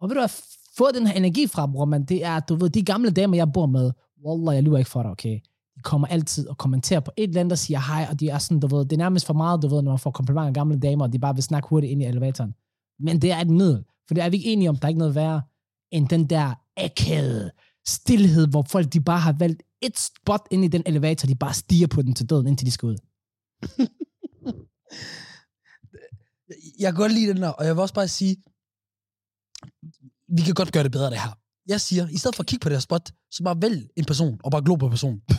Og ved du, hvad jeg fået den her energi fra, bror, man, det er, du ved, de gamle damer, jeg bor med, Wallah, jeg lyver ikke for dig, okay? De kommer altid og kommenterer på et eller andet, der siger hej, og de er sådan, du ved, det er nærmest for meget, du ved, når man får komplimenter af gamle damer, og de bare vil snakke hurtigt ind i elevatoren. Men det er et middel, for det er vi ikke enige om, der er ikke noget værre, end den der akavede stillhed, hvor folk de bare har valgt et spot ind i den elevator, de bare stiger på den til døden, indtil de skal ud. Jeg kan godt lide den der, og jeg vil også bare sige, vi kan godt gøre det bedre, det her. Jeg siger, i stedet for at kigge på det her spot, så bare vælg en person, og bare glo på personen. [laughs]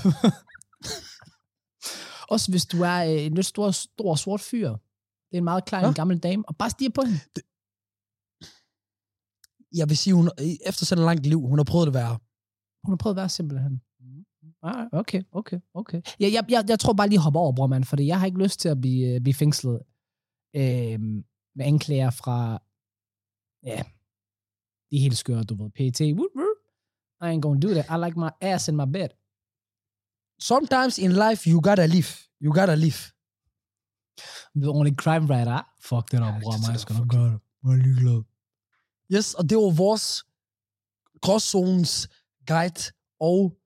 Også hvis du er øh, en lidt stor, stor sort fyr. Det er en meget klein Ja. gammel dame, og bare stiger på hende. Jeg vil sige, hun, efter sådan et langt liv, hun har prøvet det værre. Hun har prøvet at være simpelthen. Ah, okay, okay, okay. Jeg, jeg, jeg, jeg tror bare lige hoppe over, bror, mand, fordi jeg har ikke lyst til at blive, øh, blive fængslet øh, med anklager fra, ja, de er helt skøre, du ved, PT. Woot, woot. I ain't gonna do that. I like my ass in my bed. Sometimes in life, you gotta live. You gotta live. The only crime writer. Fuck det der, Ja, bror, Jeg skal nok gøre det. Jeg er ligeglad. Yes, og det var vores gråzones guide og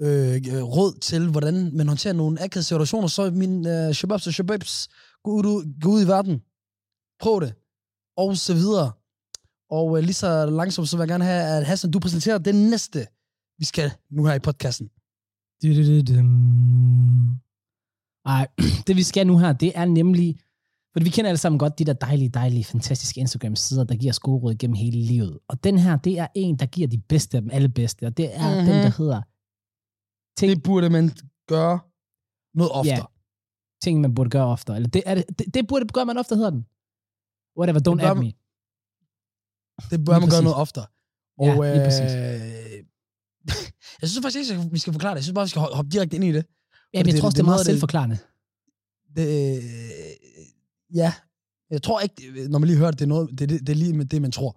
øh, øh, råd til, hvordan man håndterer nogle akavede situationer. Så min øh, shababs og shababs, gå ud, gå ud i verden. Prøv det. Og så videre. Og øh, lige så langsomt, så vil jeg gerne have, at Hassan, du præsenterer det næste, vi skal nu her i podcasten. Du-du-du-dum. Ej, [clears throat] det vi skal nu her, det er nemlig, for vi kender alle sammen godt de der dejlige, dejlige, fantastiske Instagram-sider, der giver os gode råd gennem hele livet. Og den her, det er en, der giver de bedste af dem, alle bedste, og det er Mhm. mm-hmm. den, der hedder ting, Det burde man gøre noget oftere. Ja. ting, man burde gøre oftere. Eller det, er det, det, det burde gøre man ofte, hedder den. Whatever, don't man- me. Det bør Lige man gøre præcis. noget oftere. Ja, Og, lige præcis. øh, [laughs] jeg synes faktisk ikke, vi skal forklare det. Jeg synes bare, vi skal ho- hoppe direkte ind i det. Ja, men det- jeg tror også, det det er er meget selvforklarende. det øh, ja, jeg tror ikke, når man lige hører det, det er, noget, det, er det, det er lige med det, man tror.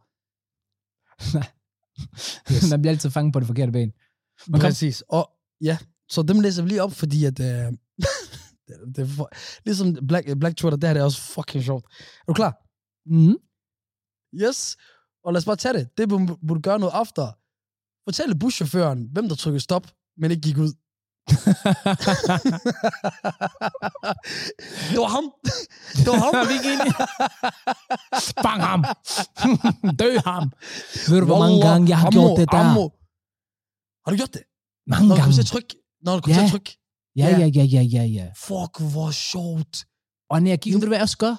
Yes. [laughs] man bliver altid fanget på det forkerte ben. Kom. Præcis. Og ja, så dem læser vi lige op, fordi at... Øh, [laughs] det, det er for, ligesom Black, Black Twitter, det her det er også fucking sjovt. Er du klar? Mm. Yes. Og lad os bare tage det. Det burde burde gøre noget oftere. Fortæl buschaufføren, hvem der trykkede stop, men ikke gik ud. [laughs] det var ham. Det var ham. [laughs] vi gik ind Bang ham. [laughs] Dø ham. Ved du, hvor mange gange jeg har ammo, gjort det der? ammo. Har du gjort det? Mange Når du gange. kommer til at trykke. Når du til Ja. at trykke. Ja, ja, ja, ja, ja, ja. Fuck, hvor sjovt. Og når jeg kigger, ved du hvad jeg også gør?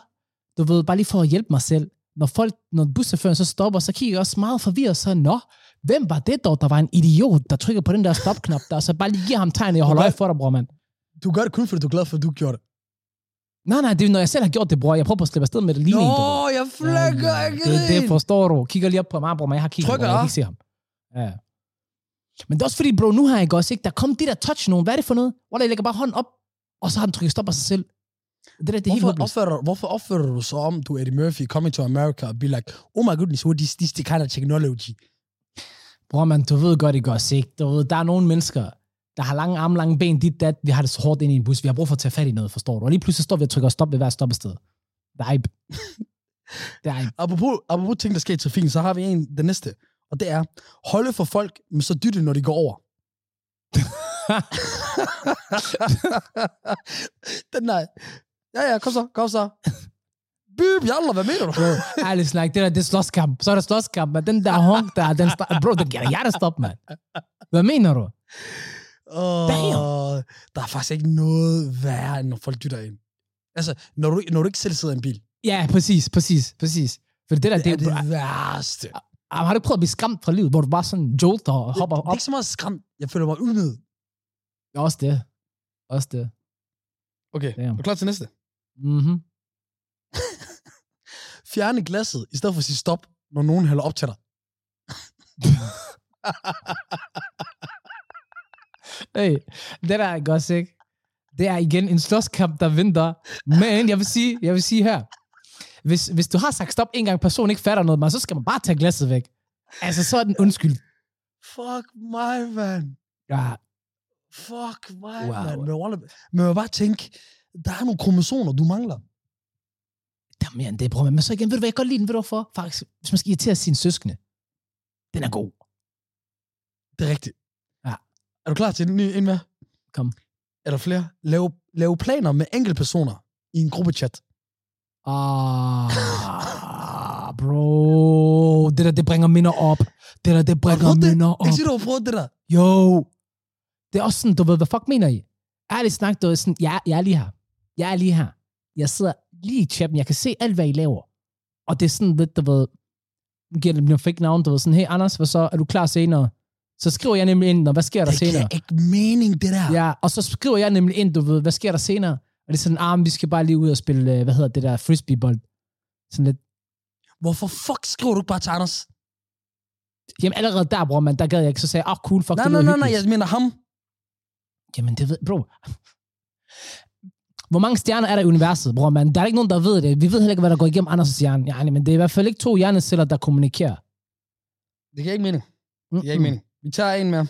Du ved, bare lige for at hjælpe mig selv. Når folk, når buschaufføren så stopper, så kigger jeg også meget forvirret, så nå, hvem var det dog, der var en idiot, der trykker på den der stopknap der, så bare lige giver ham tegn, jeg holder øje for dig, bror, mand. Du gør det kun, fordi du er glad for, at du gjorde det. Nej, nej, det er, når jeg selv har gjort det, bror. Jeg prøver på at slippe afsted med det lige. Nå, jeg flækker Ja, ikke det, det forstår du. Kigger lige op på mig, bror, men jeg har kigget, Trykker, bror, jeg kan ikke se ham. Ja. Men det er også fordi, bro, nu har jeg ikke også, ikke? Der kom det der touch nogen. Hvad er det for noget? Hvor jeg lægger bare hånden op, og så har den trykket stop af sig selv. Det det er helt Hvorfor håbløst. opfører, hvorfor opfører du så om, du er Eddie Murphy, coming to America, og be like, oh my goodness, what is this the kind of technology? Bror, man, du ved godt, det går ikke. Du ved, der er nogle mennesker, der har lange arme, lange ben, dit, dat, vi har det så hårdt ind i en bus, vi har brug for at tage fat i noget, forstår du? Og lige pludselig står vi og trykker stop ved hver stoppested. Vibe. Vibe. Apropos, apropos ting, der sker i trafikken, så har vi en, den næste. Og det er, holde for folk med så dytte, når de går over. [laughs] [laughs] den der, ja ja, kom så, kom så. Byb, jalla, hvad mener du? Ærligt snak, det der, det er slåskamp. Så er der slåskamp, men den der honk der, den sta- bro, det giver hjertestop, mand. Hvad mener du? Oh, Damn. der er faktisk ikke noget værre, end når folk dytter ind. Altså, når du, når du ikke selv sidder i en bil. Ja, præcis, præcis, præcis. For det der, Det, det, er det, det værste. Det, har du prøvet at blive skræmt fra livet, hvor du bare sådan jolter og hopper det er op? ikke så meget skræmt. Jeg føler mig unød. Også det. Også det. Okay, Damn. er du klar til næste? Mhm. Fjerne glasset, i stedet for at sige stop, når nogen hælder op til dig. [laughs] Hey, det der er godt ikke? Det er igen en slåskamp, der venter. Men jeg vil sige, jeg vil sige her. Hvis, hvis du har sagt stop en gang, personen ikke fatter noget, man, så skal man bare tage glasset væk. Altså, så er den undskyld. Fuck mig, man. Ja, Fuck mig, Wow. wow. man. Men, vil bare tænke, der er nogle kromosomer, du mangler. der er mere end det, bror. Men så igen, ved du hvad, jeg kan godt lide den, ved du hvorfor? Faktisk, hvis man skal irritere sine søskende. Den er god. Det er rigtigt. Ja. Er du klar til en ny en mere? Kom. Er der flere? Lave, lave planer med enkelte personer i en gruppechat. Ah, bro. Det der, det bringer minder op. Det der, det bringer prøvet det? minder op. Ikke sige, du har prøvet det der. Jo. Det er også sådan, du ved, hvad fuck mener I? Ærligt snak, du er sådan, jeg, jeg er lige her. Jeg er lige her. Jeg sidder lige i chatten. Jeg kan se alt, hvad I laver. Og det er sådan lidt, du ved, giver det min fake navn, du ved, sådan, hey Anders, hvad så? Er du klar senere? Så skriver jeg nemlig ind, og hvad sker der Det senere? giver ikke mening, det der. Ja, og så skriver jeg nemlig ind, du ved, hvad sker der senere? Og det er sådan, ah, men vi skal bare lige ud og spille, øh, hvad hedder det der, frisbeebold. Sådan lidt. Hvorfor fuck skriver du ikke bare til Anders? Jamen allerede der, bror, man, der gad jeg ikke. Så sagde jeg, ah, cool, fuck, nej, det nej, nej, nej, jeg mener ham. Jamen, det ved, bro. Hvor mange stjerner er der i universet, bror, man? Der er ikke nogen, der ved det. Vi ved heller ikke, hvad der går igennem Anders' hjerne. Ja, men det er i hvert fald ikke to hjerneceller, der kommunikerer. Det giver ikke mening. Det giver ikke mening. Vi tager en mere.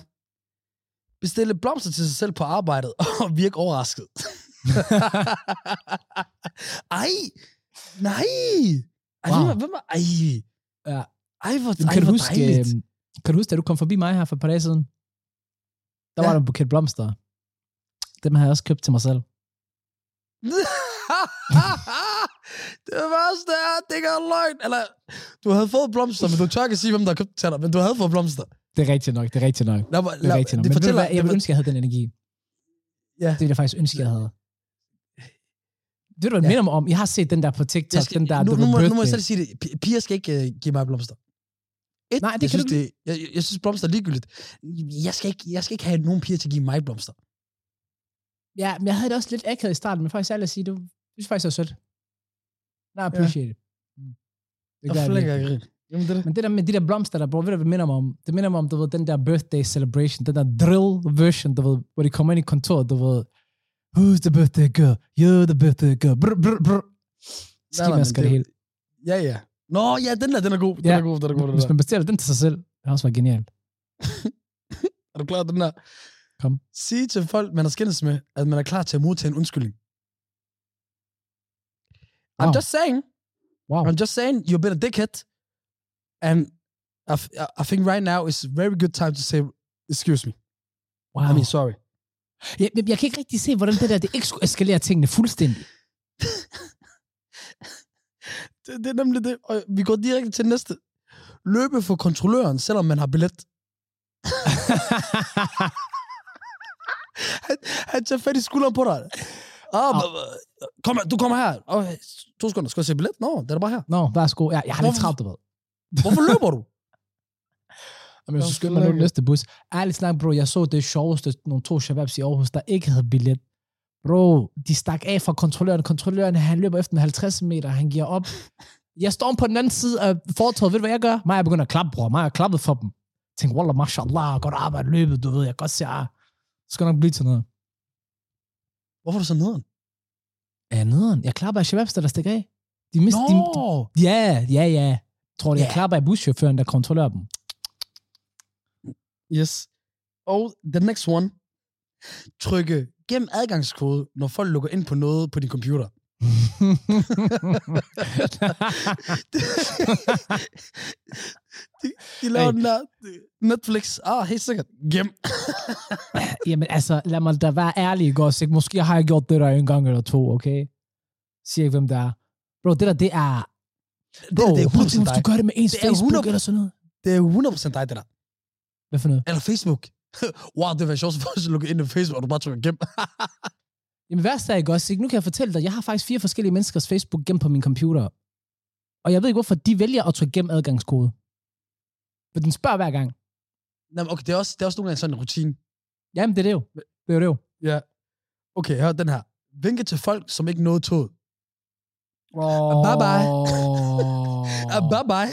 Bestille blomster til sig selv på arbejdet [laughs] og virke overrasket. [laughs] Ej, nej. Ej, Wow. hvem, hvem er, ej. Ja. Ej, hvor, Jamen, ej, kan, du hvor huske, dejligt. øh, kan du huske, da du kom forbi mig her for et par dage siden? Der. Ja. var der en buket blomster. Dem har jeg også købt til mig selv. [laughs] det værste er, det ikke er løgn. Eller, du havde fået blomster, men du tør ikke sige, hvem der har købt til dig, men du havde fået blomster. Det er rigtigt nok, det er rigtigt nok. Lad, mig- Det er lad, rigtigt nok. det Men fortæller, hvad, jeg det, vil ønske, jeg havde den energi. Ja. Det ville jeg faktisk ønske, jeg havde. Ved du, hvad det Ja. minder mig om? Jeg har set den der på TikTok, jeg skal, den der, nu, du nu, må, nu må jeg selv sige det. Piger skal ikke uh, give mig blomster. Et, Nej, det jeg kan synes, du det, jeg, jeg, jeg synes, blomster er ligegyldigt. Jeg skal, ikke, jeg skal ikke have nogen piger til at give mig blomster. Ja, men jeg havde det også lidt akavet i starten, men faktisk ærligt at sige, du synes faktisk, det var sødt. Nej, appreciate it. Mm. Det gør Jeg flækker ikke. Jamen, det er. Men det der med de der blomster der, bro, ved du, hvad det minder mig om? Det minder mig om, du ved, den der birthday celebration, den der drill version, du ved, hvor de kommer ind i kontoret, du ved, who's the birthday girl? You're the birthday girl. Brr, brr, brr. Skimasker det hele. Ja, ja. Nå, ja, den der, den er god. Den Ja. er god, den er god. Den Hvis man bestiller den til sig selv, det har også været genialt. [laughs] Er du klar, den der? Kom. Sige til folk, man har skændes med, at man er klar til at modtage en undskyldning. I'm Wow. just saying. Wow. I'm just saying, you've been a dickhead. And I, I think right now is a very good time to say, excuse me. wow. I mean, sorry. Jeg, jeg, jeg kan ikke rigtig se, hvordan det der, det ikke skulle eskalere tingene fuldstændig. [laughs] Det, det er nemlig det. Og vi går direkte til næste. Løbe for kontrolløren, selvom man har billet. [laughs] Han, han tager fat i skulderen på dig. Ah, Au. oh. kom du kommer her. Oh, to sekunder, skal jeg se billet? Nå, det er bare her. Nå, værsgo. Ja, jeg har lidt travlt, du ved. Hvorfor løber du? [laughs] Jamen, jeg så skynder mig nu den næste bus. Ærligt snak, bro, jeg så det sjoveste, nogle to shababs i Aarhus, der ikke havde billet. Bro, de stak af fra kontrolløren. Kontrolløren, han løber efter en 50 meter, han giver op. [laughs] Jeg står om på den anden side af fortovet. Ved du, hvad jeg gør? Mig er begyndt at klappe, bror. Mig er klappet for dem. Jeg wallah, mashallah, godt arbejde løbet, du ved. Jeg kan godt se, ah, det skal nok blive til noget. Hvorfor er du så nederen? Ja, nederen. Jeg klapper af shababs, der stikker af. De mister, de, Nå! de, ja, ja, ja. Jeg tror, jeg Ja. klapper af buschaufføren, der kontrollerer dem. Yes. Og the next one. trykke gem adgangskode, når folk logger ind på noget på din computer. De, de laver Hey. den der Netflix. Ah, helt sikkert. Gem. [laughs] Jamen altså, lad mig da være ærlig, ikke også? Ikke? Måske har jeg gjort det der en gang eller to, okay? Siger ikke, hvem det er. Bro, det der, det er... Bro, det, det er 100% hvis du dig. gør det med ens Det Facebook 100 eller sådan noget. Det er 100% dig, det der. Hvad for noget? Eller Facebook. [laughs] wow, det var sjovt, at du logger ind på Facebook, og du bare trykker gem. [laughs] Jamen værst er ikke også, ikke? Nu kan jeg fortælle dig, jeg har faktisk fire forskellige menneskers Facebook gemt på min computer. Og jeg ved ikke, hvorfor de vælger at trykke gem adgangskode. For den spørger hver gang. Nå, okay, det er, også, det er også nogle gange sådan en rutine. Jamen, det er det jo. Det er jo det jo. Ja. Okay, hør den her. Vinke til folk, som ikke nåede toget. Oh. Bye bye. Oh. [laughs] Uh, bye bye.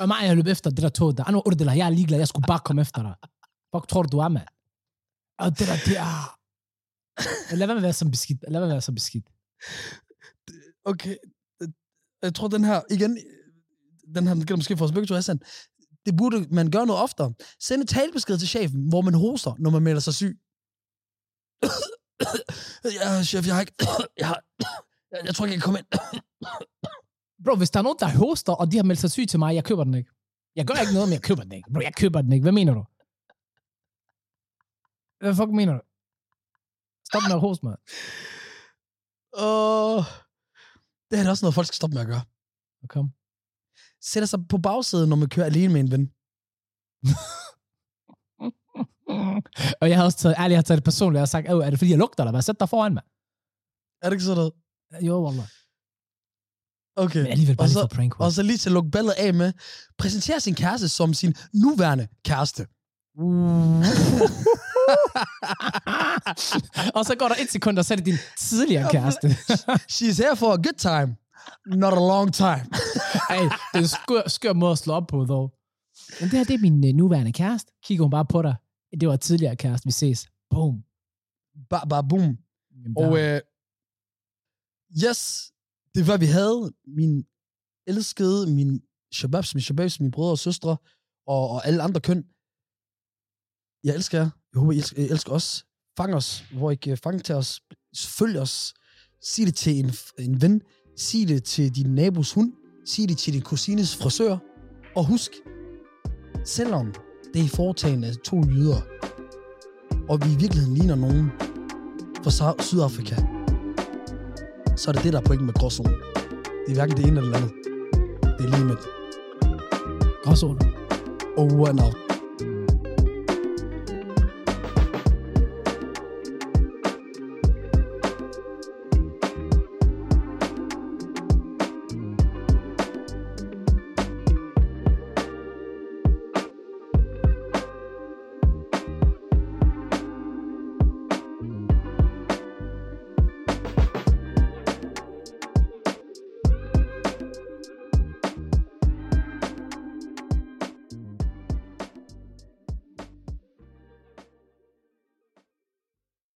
Og mig, jeg løb efter det der tog der. Anu ordela, jeg er ligeglad. Jeg skulle bare komme efter dig. Fuck tror du, du er, mand? Og det der, det er... Lad være med at være så beskidt. Lad være med at være så beskidt. Okay. Jeg tror, den her, igen, den her, den gælder måske for os begge to, Hassan. Det burde man gøre noget oftere. Send en talbesked til chefen, hvor man hoster, når man melder sig syg. [coughs] ja, chef, jeg har ikke... [coughs] jeg, har, [coughs] jeg, jeg tror ikke, jeg kan komme ind. Bro, hvis der er nogen, der hoster, og de har meldt sig syg til mig, jeg køber den ikke. Jeg gør ikke noget, men jeg køber den ikke. Bro, jeg køber den ikke. Hvad mener du? Hvad fuck mener du? Stop med at hoste mig. Åh, det er da også noget, folk skal stoppe med at gøre. Kom. Sætter sig på bagsædet, når man kører alene med en ven. Og jeg har også taget, ærligt, jeg har taget det personligt, jeg har sagt, "Åh, er det fordi, jeg lugter, eller hvad? Sæt dig foran mig. Er det ikke sådan noget? Jo, wallah. Okay. Men alligevel bare Og lige så- for prank. Og så lige til at lukke ballet af med, præsentere sin kæreste som sin nuværende kæreste. [laughs] [laughs] og så går der et sekund, og så er det din tidligere kæreste. [laughs] She's here for a good time, not a long time. [laughs] Ej, det er en skør, skør måde at slå op på, dog. Men det her, det er min øh, nuværende kæreste. Kigger hun bare på dig. Det var tidligere kæreste, vi ses. Boom. Ba, ba, boom. Jamen, Og øh, yes, det var, vi havde. Min elskede, min shababs, min shababs, mine brødre og søstre, og, og alle andre køn. Jeg elsker jer. Jeg håber, I elsker, I øh, elsker os. Fang os, hvor I kan fange til os. Følg os. Sig det til en, en ven. Sig det til din nabos hund. Sig det til din kusines frisør. Og husk, selvom det er foretagende af to jyder, og vi i virkeligheden ligner nogen fra Sydafrika, så er det det, der er pointen med gråzonen. Det er hverken det ene eller det andet. Det er lige med gråzonen. over and out.